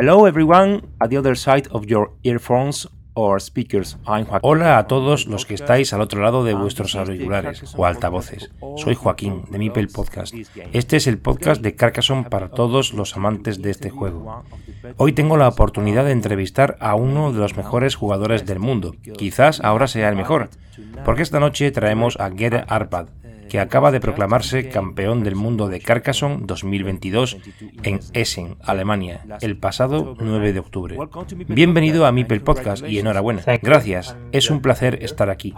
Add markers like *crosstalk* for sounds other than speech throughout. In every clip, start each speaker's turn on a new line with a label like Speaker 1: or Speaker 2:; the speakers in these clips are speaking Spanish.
Speaker 1: Hello everyone at the other side of your earphones or speakers. Hola a todos los que estáis al otro lado de vuestros auriculares o altavoces. Soy Joaquín de Mipel Podcast. Este es el podcast de Carcassonne para todos los amantes de este juego. Hoy tengo la oportunidad de entrevistar a uno de los mejores jugadores del mundo. Quizás ahora sea el mejor, porque esta noche traemos a Gere Arpad, que acaba de proclamarse campeón del mundo de Carcassonne 2022 en Essen, Alemania, el pasado 9 de octubre. Bienvenido a Mipel Podcast y enhorabuena. Gracias, es un placer estar aquí.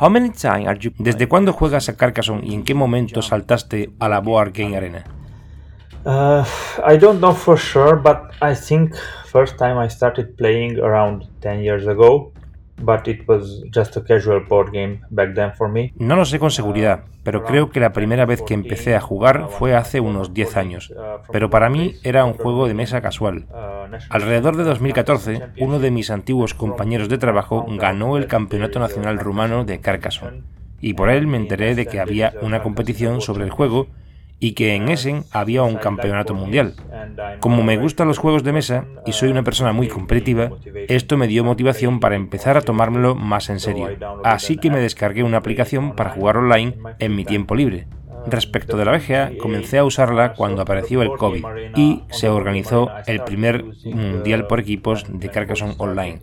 Speaker 1: ¿Desde cuándo juegas a Carcassonne y en qué momento saltaste a la Board Game Arena?
Speaker 2: Uh, I don't know for sure, but I think first time I started playing around 10 years ago. But it was just a casual board game back then for me.
Speaker 1: No lo sé con seguridad, pero creo que la primera vez que empecé a jugar fue hace unos 10 años. Pero para mí era un juego de mesa casual. Alrededor de 2014, uno de mis antiguos compañeros de trabajo ganó el Campeonato Nacional Rumano de Carcassonne. Y por él me enteré de que había una competición sobre el juego y que en Essen había un campeonato mundial. Como me gustan los juegos de mesa y soy una persona muy competitiva, esto me dio motivación para empezar a tomármelo más en serio. Así que me descargué una aplicación para jugar online en mi tiempo libre. Respecto de la BGA, comencé a usarla cuando apareció el COVID y se organizó el primer mundial por equipos de Carcassonne Online.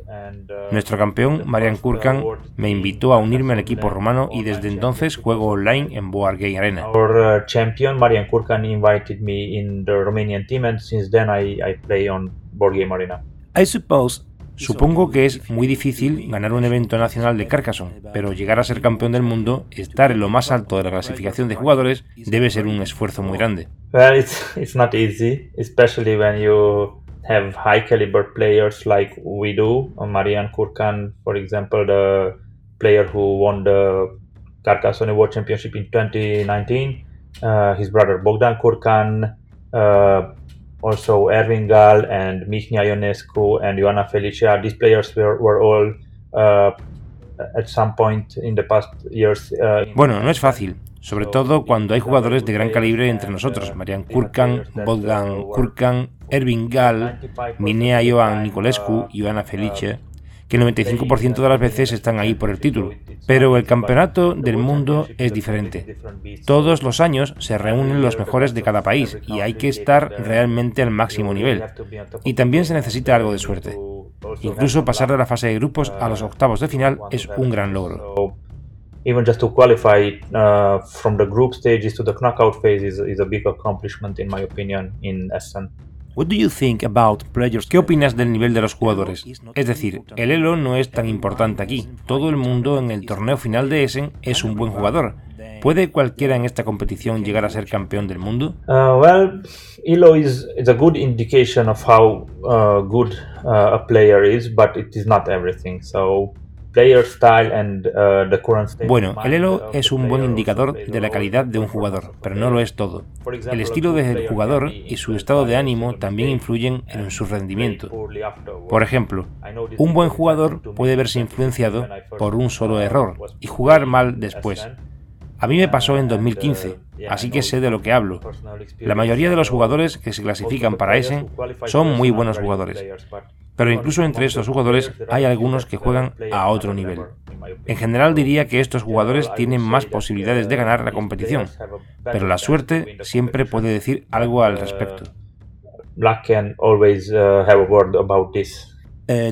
Speaker 1: Nuestro campeón, Marian Kurkan, me invitó a unirme al equipo rumano y desde entonces juego online en Board Game Arena.
Speaker 2: Our uh, champion, Marian Kurkan, invited me in the Romanian team and since then I, I play on Board Game Arena.
Speaker 1: I suppose Supongo que es muy difícil ganar un evento nacional de Carcassonne, pero llegar a ser campeón del mundo, estar en lo más alto de la clasificación de jugadores, debe ser un esfuerzo muy grande.
Speaker 2: Well, it's, it's not easy, especially when you have high caliber players like we do. Marian Kurkan, for example, the player who won the Carcassonne World Championship in 2019, uh, his brother Bogdan Kurkan, uh, also Ervin Gal and Michnia Ionescu and Ioana Felicia. These players were, were all uh, at some point in the past years. Uh,
Speaker 1: bueno, no es fácil. Sobre todo cuando hay jugadores de gran calibre entre nosotros, Marian Kurkan, Bogdan Kurkan, Ervin Gal, Minea Ioan Nicolescu, Ioana Felice, que el 95% de las veces están ahí por el título. Pero el campeonato del mundo es diferente. Todos los años se reúnen los mejores de cada país y hay que estar realmente al máximo nivel. Y también se necesita algo de suerte. Incluso pasar de la fase de grupos a los octavos de final es un gran logro.
Speaker 2: Even just to qualify uh, from the group stages to the knockout phase is, a big accomplishment, in my opinion, in Essen.
Speaker 1: What do you think about players? ¿Qué opinas del nivel de los jugadores? Es decir, el elo no es tan importante aquí. Todo el mundo en el torneo final de Essen es un buen jugador. ¿Puede cualquiera en esta competición llegar a ser campeón del mundo?
Speaker 2: Uh, well, Elo is, is a good indication of how uh, good uh, a player is, but it is not everything. So
Speaker 1: Bueno, el elo es un buen indicador de la calidad de un jugador, pero no lo es todo. El estilo del jugador y su estado de ánimo también influyen en su rendimiento. Por ejemplo, un buen jugador puede verse influenciado por un solo error y jugar mal después. A mí me pasó en 2015, así que sé de lo que hablo. La mayoría de los jugadores que se clasifican para ese son muy buenos jugadores, pero incluso entre estos jugadores hay algunos que juegan a otro nivel. En general diría que estos jugadores tienen más posibilidades de ganar la competición, pero la suerte siempre puede decir algo al respecto.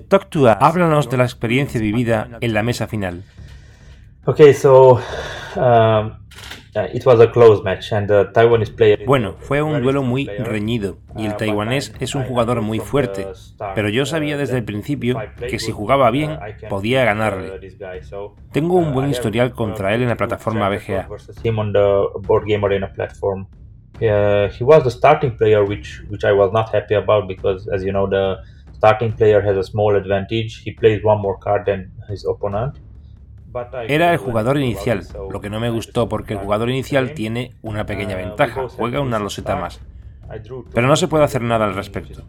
Speaker 1: talk to Háblanos de la experiencia vivida en la mesa final.
Speaker 2: Okay, so um, it was a close match and the Taiwanese player
Speaker 1: bueno, fue un duelo muy reñido y el taiwanés es un jugador muy fuerte, pero yo sabía desde el principio que si jugaba bien podía ganarle. Tengo un buen historial contra él en la plataforma BGA.
Speaker 2: Uh, he was the starting player, which which I was not happy about because, as you know, the starting player has a small advantage. He plays one more card than his opponent.
Speaker 1: Era el jugador inicial, lo que no me gustó porque el jugador inicial tiene una pequeña ventaja, juega una loseta más. Pero no se puede hacer nada al respecto.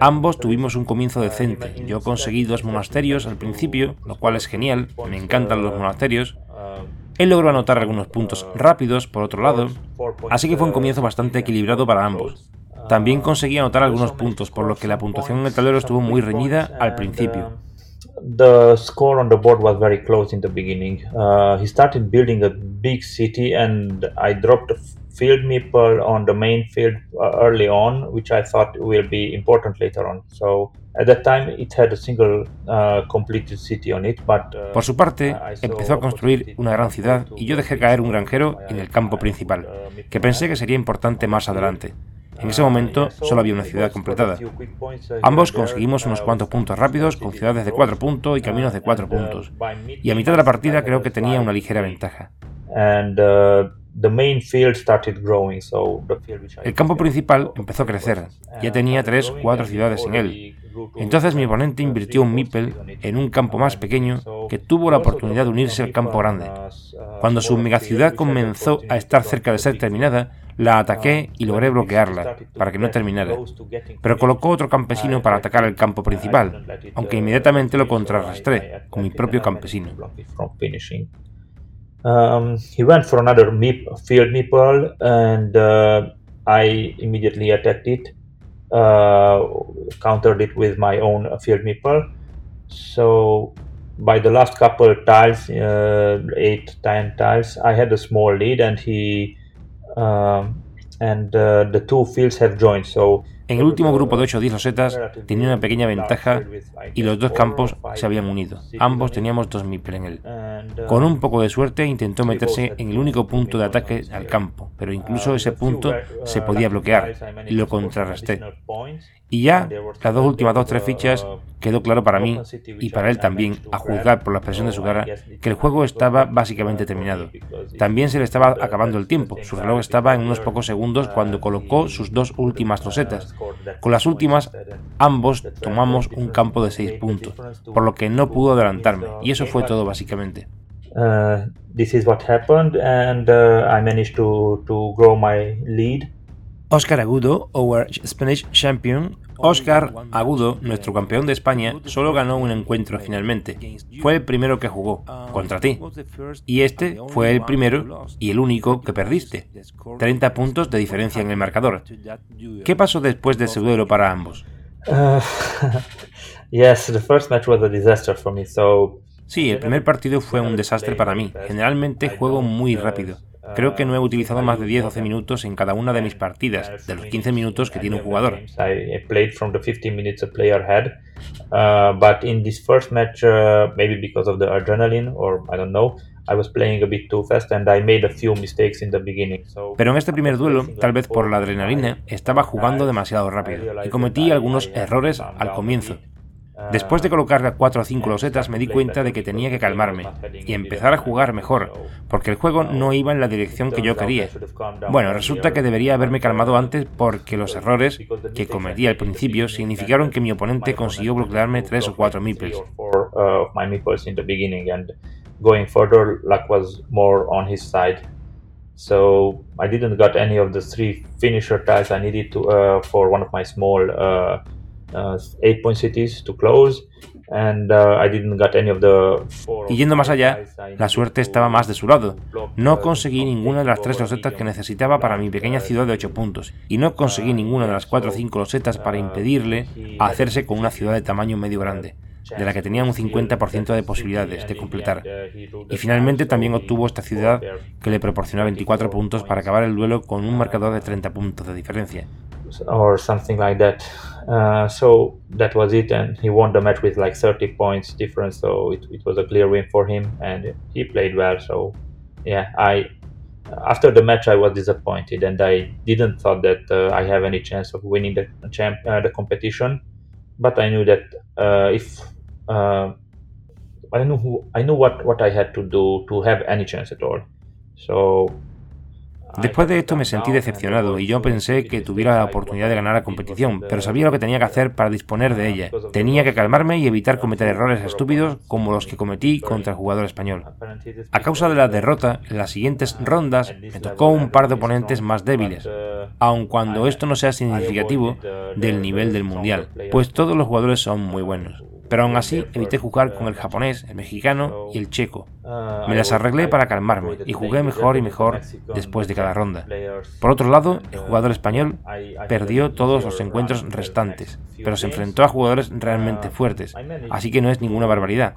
Speaker 1: Ambos tuvimos un comienzo decente. Yo conseguí dos monasterios al principio, lo cual es genial, me encantan los monasterios. Él logró anotar algunos puntos rápidos, por otro lado, así que fue un comienzo bastante equilibrado para ambos. También conseguí anotar algunos puntos, por lo que la puntuación en el tablero estuvo muy reñida al principio.
Speaker 2: The score on the board was very close in the beginning. Uh, he started building a big city, and I dropped a field meeple on the main field uh, early on, which I thought will be important later on. So at that time, it had a single uh, completed city on it, but, uh,
Speaker 1: Por su parte, empezó a construir una gran ciudad y yo dejé caer un granjero en el campo principal, que pensé que sería importante más adelante. En ese momento solo había una ciudad completada. Ambos conseguimos unos cuantos puntos rápidos con ciudades de 4 puntos y caminos de 4 puntos. Y a mitad de la partida creo que tenía una ligera ventaja. El campo principal empezó a crecer. Ya tenía 3 4 ciudades en él. Entonces mi oponente invirtió un Mipel en un campo más pequeño que tuvo la oportunidad de unirse al campo grande. Cuando su megaciudad comenzó a estar cerca de ser terminada, la ataqué y logré bloquearla para que no terminara, pero colocó otro campesino para atacar el campo principal, aunque inmediatamente lo contrarrestré con mi propio campesino.
Speaker 2: Um, he went for another field meeple and uh, I immediately attacked it, uh, countered it with my own field meeple. So by the last couple tiles, uh, eight, ten tiles, I had a small lead and he Um, and uh, the two fields have joined, so
Speaker 1: En el último grupo de 8 10 losetas tenía una pequeña ventaja y los dos campos se habían unido. Ambos teníamos dos mipel en él. Con un poco de suerte intentó meterse en el único punto de ataque al campo, pero incluso ese punto se podía bloquear y lo contrarresté. Y ya, las dos últimas dos tres fichas, quedó claro para mí y para él también, a juzgar por la expresión de su cara, que el juego estaba básicamente terminado. También se le estaba acabando el tiempo. Su reloj estaba en unos pocos segundos cuando colocó sus dos últimas losetas con las últimas, ambos tomamos un campo de 6 puntos, por lo que no pudo adelantarme, y eso fue todo básicamente.
Speaker 2: Uh, this is what happened, and uh, I managed to, to grow my lead.
Speaker 1: Oscar Agudo, our Spanish champion, Oscar Agudo, nuestro campeón de España, solo ganó un encuentro finalmente. Fue el primero que jugó, contra ti. Y este fue el primero y el único que perdiste. 30 puntos de diferencia en el marcador. ¿Qué pasó después de ese duelo para ambos? Sí, el primer partido fue un desastre para mí. Generalmente juego muy rápido. Creo que no he utilizado más de 10-12 minutos en cada una de mis partidas, de los 15 minutos que tiene un jugador.
Speaker 2: I played from the 15 minutes a player had, uh, uh.
Speaker 1: Pero en este primer duelo, tal vez por la adrenalina, estaba jugando demasiado rápido y cometí algunos errores al comienzo. Después de colocarle a 4 o 5 losetas me di cuenta de que tenía que calmarme y empezar a jugar mejor, porque el juego no iba en la dirección que yo quería. Bueno, resulta que debería haberme calmado antes porque los errores que cometí al principio significaron que mi oponente consiguió bloquearme 3 o 4 meeples.
Speaker 2: Going further, luck was more on his side. So I didn't got any of the three finisher tiles I needed to uh, for one of my small uh, uh, eight point cities to close. And uh, I didn't got any of the four
Speaker 1: y yendo más allá, la suerte estaba más de su lado. No conseguí ninguna de las tres losetas que necesitaba para mi pequeña ciudad de 8 puntos, y no conseguí ninguna de las 4 o 5 losetas para impedirle hacerse con una ciudad de tamaño medio grande de la que tenía un 50% de posibilidades de completar. Y finalmente también obtuvo esta ciudad que le proporcionó 24 puntos para acabar el duelo con un marcador de 30 puntos de diferencia.
Speaker 2: Or something like that. Uh, so that was it, and match with like 30 points difference. So it, it was a clear win for him, and he played well. So yeah, I after the match I was disappointed, and I didn't thought that uh, I have any chance of winning the champ uh, the competition. But I knew that uh, if uh, I who I what what I had to do to have any chance at all. So
Speaker 1: Después de esto me sentí decepcionado y yo pensé que tuviera la oportunidad de ganar la competición, pero sabía lo que tenía que hacer para disponer de ella. Tenía que calmarme y evitar cometer errores estúpidos como los que cometí contra el jugador español. A causa de la derrota, en las siguientes rondas me tocó un par de oponentes más débiles, aun cuando esto no sea significativo del nivel del mundial, pues todos los jugadores son muy buenos pero aún así evité jugar con el japonés, el mexicano y el checo. Me las arreglé para calmarme y jugué mejor y mejor después de cada ronda. Por otro lado, el jugador español perdió todos los encuentros restantes, pero se enfrentó a jugadores realmente fuertes, así que no es ninguna barbaridad.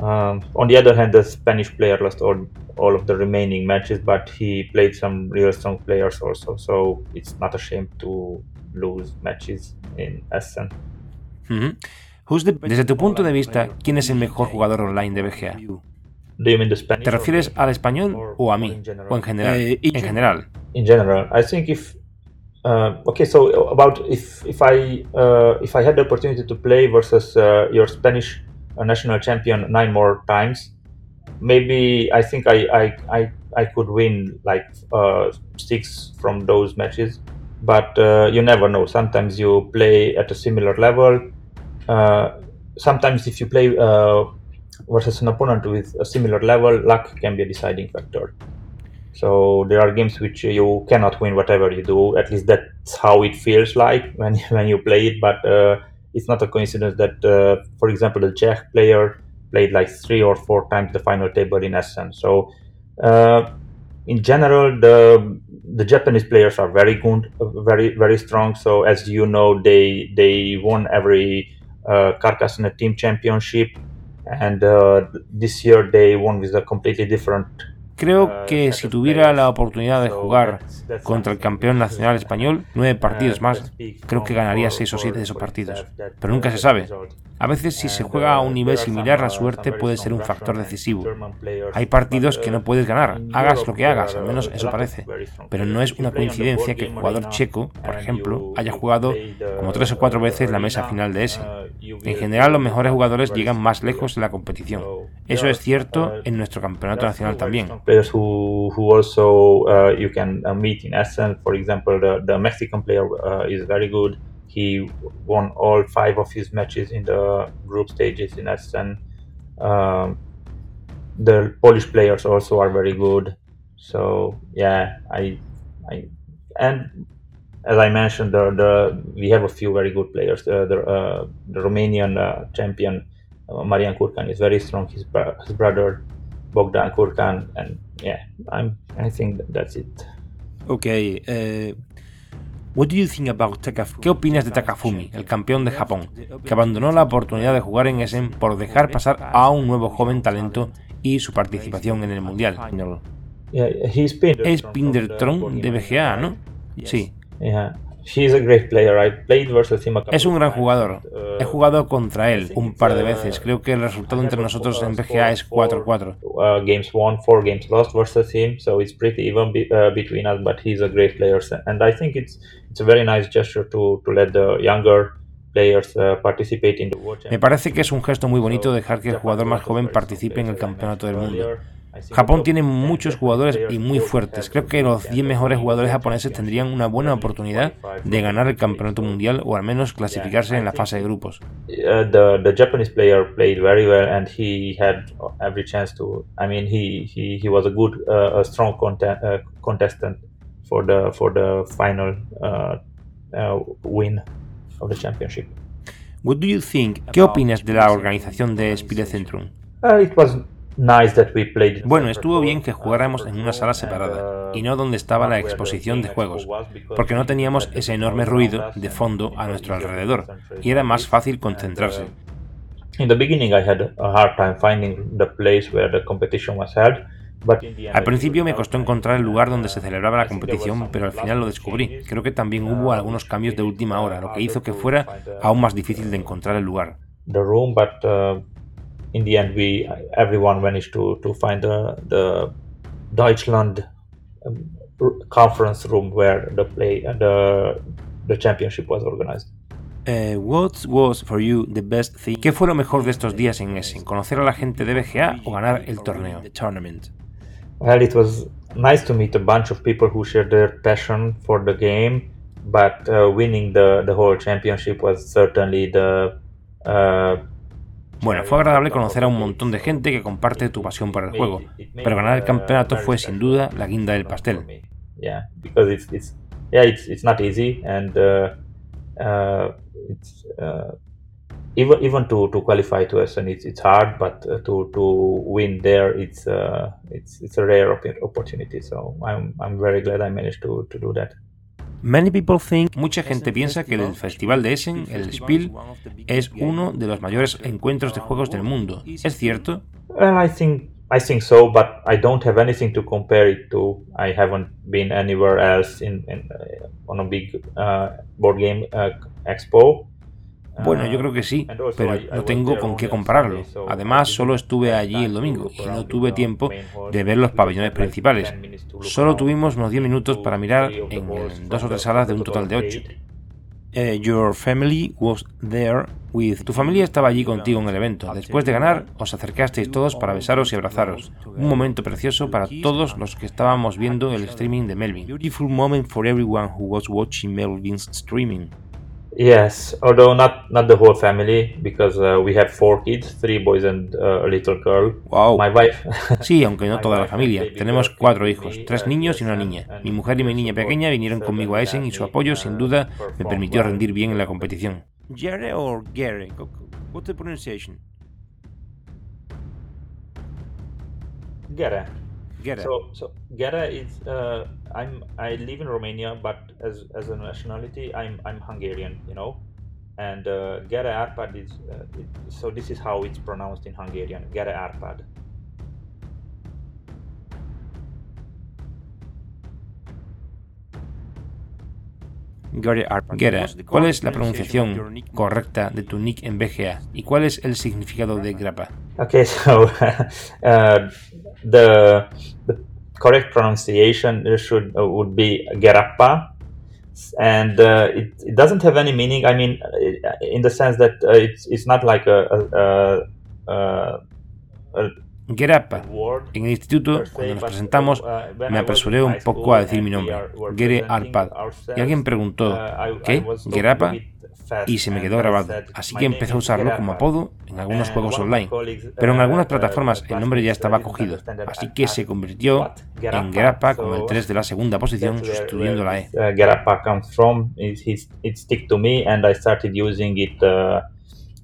Speaker 1: Um, on the other hand, the Spanish player lost all, all of the remaining matches, but he played some real strong players also, so it's not a shame to lose matches in Essen. Mm -hmm. the, desde tu punto de vista, ¿quién es el mejor jugador online de BGA? ¿Te refieres al español o a mí? ¿O en general? Eh, en general.
Speaker 2: In general, I think if uh, okay, so about if if I uh, if I had the opportunity to play versus uh, your Spanish a national champion nine more times, maybe I think I I, I, I could win like uh, six from those matches. But uh, you never know. Sometimes you play at a similar level. Uh, sometimes if you play uh, versus an opponent with a similar level, luck can be a deciding factor. So there are games which you cannot win whatever you do. At least that's how it feels like when *laughs* when you play it. But uh, it's not a coincidence that, uh, for example, the Czech player played like three or four times the final table in Essen. So, uh, in general, the the Japanese players are very good, very very strong. So, as you know, they they won every uh, Carcassonne team championship, and uh, this year they won with a completely different
Speaker 1: Creo ah, que si tuviera la oportunidad de jugar contra el campeón nacional español, nueve partidos más, creo que ganaría seis o siete de esos partidos. Pero nunca se sabe. A veces si se juega a un nivel similar, la suerte puede ser un factor decisivo. Hay partidos que no puedes ganar, hagas lo que hagas, al menos eso parece. Pero no es una coincidencia que el jugador checo, por ejemplo, haya jugado como tres o cuatro veces la mesa final de ese. En general, los mejores jugadores llegan más lejos en la competición. Eso es cierto en nuestro campeonato nacional también.
Speaker 2: Players who, who also uh, you can uh, meet in Essen, for example, the, the Mexican player uh, is very good. He won all five of his matches in the group stages in Essen. Um, the Polish players also are very good. So yeah, I, I, and as I mentioned, the, the we have a few very good players. The the, uh, the Romanian uh, champion uh, Marian Kurkan is very strong. His, his brother Bogdan Kurkan, and yeah, I'm I think that's it.
Speaker 1: Okay. Uh, What do you think about ¿Qué opinas de Takafumi, el campeón de Japón, que abandonó la oportunidad de jugar en Essen por dejar pasar a un nuevo joven talento y su participación en el Mundial?
Speaker 2: Es
Speaker 1: Pindertron de BGA, ¿no?
Speaker 2: Sí.
Speaker 1: Es un gran jugador. He jugado contra él un par de veces. Creo que el resultado entre nosotros en BGA es 4-4.
Speaker 2: Uh, games won, four games lost versus him, so it's pretty even be, uh, between us. But he's a great player, and I think it's it's a very nice gesture to to let the younger players uh, participate in the World
Speaker 1: Me parece que es un gesto muy bonito dejar que el jugador más joven participe en el campeonato del mundo. Japón tiene muchos jugadores y muy fuertes. Creo que los 10 mejores jugadores japoneses tendrían una buena oportunidad de ganar el campeonato mundial o al menos clasificarse en la fase de grupos.
Speaker 2: The, the Japanese player played very well and he had every chance to. I mean, he he, he was a good, a strong content, contestant for the for the final win of the championship.
Speaker 1: What do you think? ¿Qué opinas de la organización de Spiele Centrum?
Speaker 2: Uh, it was
Speaker 1: bueno, estuvo bien que jugáramos en una sala separada y no donde estaba la exposición de juegos, porque no teníamos ese enorme ruido de fondo a nuestro alrededor y era más fácil concentrarse. Al principio me costó encontrar el lugar donde se celebraba la competición, pero al final lo descubrí. Creo que también hubo algunos cambios de última hora, lo que hizo que fuera aún más difícil de encontrar el lugar
Speaker 2: in the end, we everyone managed to to find the the Deutschland um, conference room where the play the the championship was organized.
Speaker 1: Uh, what was for you the best thing? ¿Qué fue lo mejor de estos días en Essen? ¿Conocer a la gente de BGA o ganar el torneo? The tournament.
Speaker 2: Well, it was nice to meet a bunch of people who shared their passion for the game, but uh, winning the the whole championship was certainly the uh,
Speaker 1: bueno, fue agradable conocer a un montón de gente que comparte tu pasión por el juego, pero ganar el campeonato fue sin duda la guinda del pastel.
Speaker 2: Even even to to qualify to Essen it's it's hard, but uh, to to win there it's uh, it's it's a rare opportunity. So I'm I'm very glad I managed to to do that.
Speaker 1: Many people think, mucha gente piensa que el Festival de Essen, el Spiel, es uno de los mayores encuentros de juegos del mundo. ¿Es cierto?
Speaker 2: Well, I think I think so, but I don't have anything to compare it to. I haven't been anywhere else in, in uh, on a big uh, board game uh, expo.
Speaker 1: Bueno, yo creo que sí, pero no tengo con qué compararlo. Además, solo estuve allí el domingo y no tuve tiempo de ver los pabellones principales. Solo tuvimos unos 10 minutos para mirar en dos o tres salas de un total de 8. Eh, your family was there with. Tu familia estaba allí contigo en el evento. Después de ganar, os acercasteis todos para besaros y abrazaros. Un momento precioso para todos los que estábamos viendo el streaming de Melvin. Beautiful moment for everyone who was watching Melvin's streaming.
Speaker 2: Yes, although not not the whole family because uh, we have four kids, three boys and uh, a little girl.
Speaker 1: Wow.
Speaker 2: My wife. *laughs*
Speaker 1: sí, aunque no toda la familia. Tenemos cuatro hijos, tres niños y una niña. Mi mujer y mi niña pequeña vinieron conmigo a Essen y su apoyo sin duda me permitió rendir bien en la competición. Gere o Gere? What's the pronunciation?
Speaker 2: Gere. Gera. So, so Gera is uh, I'm I live in Romania, but as as a nationality, I'm I'm Hungarian. You know, and uh, Gera Arpad is uh, it, so this is how it's pronounced in Hungarian. Gera Arpad.
Speaker 1: Gera, ¿cuál es la pronunciación correcta de tu nick en BGA y cuál es el significado de grappa?
Speaker 2: Okay, *laughs* so uh, the the correct pronunciation should uh, would be Gerappa, and uh, it, it doesn't have any meaning. I mean, uh, in the sense that uh, it's it's not like a, a, a, a
Speaker 1: Gerappa. En el instituto, cuando nos presentamos, me apresuré un poco a decir mi nombre, Gere Arpad, y alguien preguntó, ¿qué? ¿Gerappa? Y se me quedó grabado, así que empecé a usarlo como apodo en algunos juegos online, pero en algunas plataformas el nombre ya estaba cogido, así que se convirtió en Gerappa con el 3 de la segunda posición sustituyendo la E.
Speaker 2: Gerappa comes from, it stick to me and I started using it uh,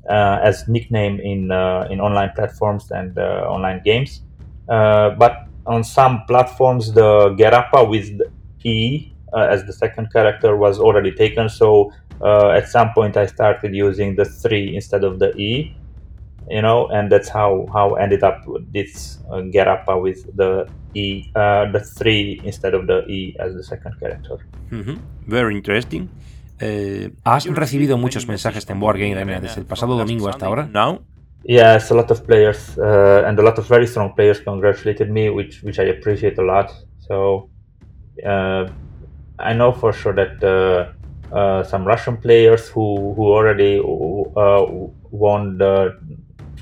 Speaker 2: uh, as nickname in uh, in online platforms and online games. but on some platforms the Gerappa with the E as the second character was already taken, so uh, at some point I started using the three instead of the E, you know, and that's how how ended up with this uh, Gerappa with the E, uh, the three instead of the E as the second character.
Speaker 1: Mm-hmm. Very interesting. Eh, ¿Has recibido muchos mensajes en Board Game Arena desde el pasado domingo hasta ahora?
Speaker 2: No. Yes, a lot of players uh, and a lot of very strong players congratulated me, which which I appreciate a lot. So uh, I know for sure that uh, uh, some Russian players who who already uh, won the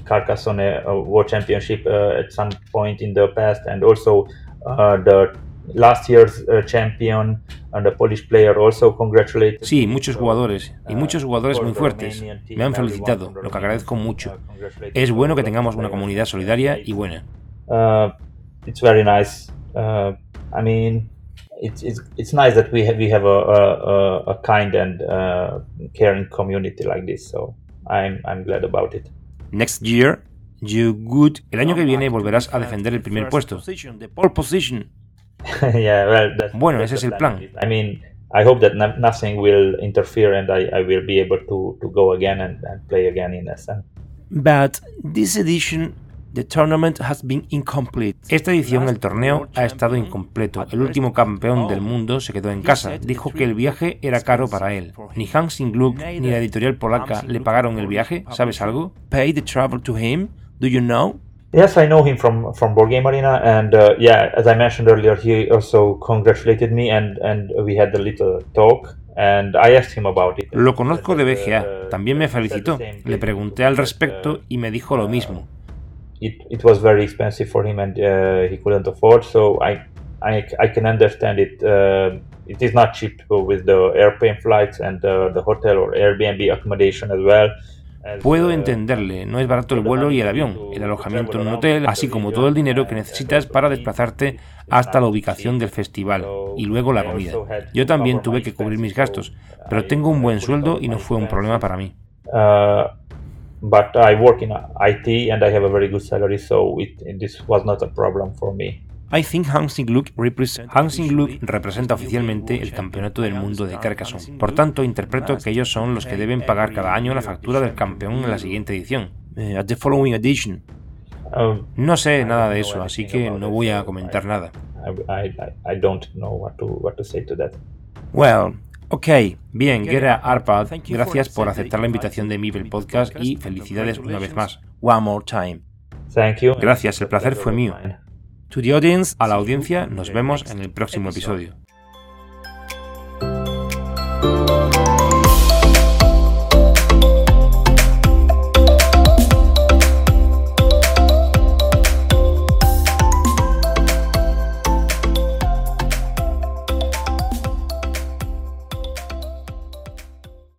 Speaker 2: Carcassonne uh, World Championship uh, at some point in the past, and also uh, the last year's uh, champion and the Polish player also congratulated.
Speaker 1: Sí, muchos jugadores y muchos jugadores muy fuertes me han felicitado, lo que agradezco mucho. Es bueno que tengamos una comunidad solidaria y buena.
Speaker 2: Uh, it's very nice. Uh, I mean, it's, it's, it's nice that we have, we have a, a, a kind and uh, caring community like this. So I'm, I'm glad about it.
Speaker 1: Next year, you good. El año que viene volverás a defender el primer puesto. The pole position. *laughs*
Speaker 2: yeah, well, that's,
Speaker 1: bueno,
Speaker 2: that's
Speaker 1: ese es
Speaker 2: the
Speaker 1: el plan.
Speaker 2: I mean, I hope that no- nothing will interfere and I, I will be able to, to go again and, and play again in SN.
Speaker 1: But this edition, the tournament has been incomplete. Esta edición, el torneo, ha estado incompleto. El último campeón del mundo se quedó en casa. Dijo que el viaje era caro para él. Ni Hansing Gluck ni la editorial polaca le pagaron el viaje. ¿Sabes algo? Pay the travel to him? Do you know?
Speaker 2: Yes, I know him from from Board Game Arena, and uh, yeah, as I mentioned earlier, he also congratulated me, and and we had a little talk, and I asked him about it.
Speaker 1: Lo conozco de BGA. También me felicitó. Le pregunté al respecto y me dijo lo mismo.
Speaker 2: It it was very expensive for him, and uh, he couldn't afford. So I I, I can understand it. Uh, it is not cheap with the airplane flights and uh, the hotel or Airbnb accommodation as well.
Speaker 1: Puedo
Speaker 2: uh,
Speaker 1: entenderle, no es barato el vuelo y el avión, el alojamiento en un hotel, así como todo el dinero que necesitas para desplazarte hasta la ubicación del festival y luego la comida. Yo también tuve que cubrir mis gastos, pero tengo un buen sueldo y no fue un problema para mí.
Speaker 2: Uh, but I work in IT and I have a very good salary, so it, this was not a problem for me.
Speaker 1: I think Hansing Gluck representa oficialmente el campeonato del mundo de Carcassonne. Por tanto, interpreto que ellos son los que deben pagar cada año la factura del campeón en la siguiente edición. Eh, at the following edition.
Speaker 2: Um,
Speaker 1: No sé nada de eso, así que no voy a comentar nada.
Speaker 2: I, I, I don't know what to what to say to that.
Speaker 1: Well, ok, bien, Gera Arpad, gracias por aceptar la invitación de Mibel Podcast y felicidades una vez más. One more time.
Speaker 2: Thank you.
Speaker 1: Gracias, el placer fue mío. To the audience, a la audiencia, nos vemos en el próximo episodio.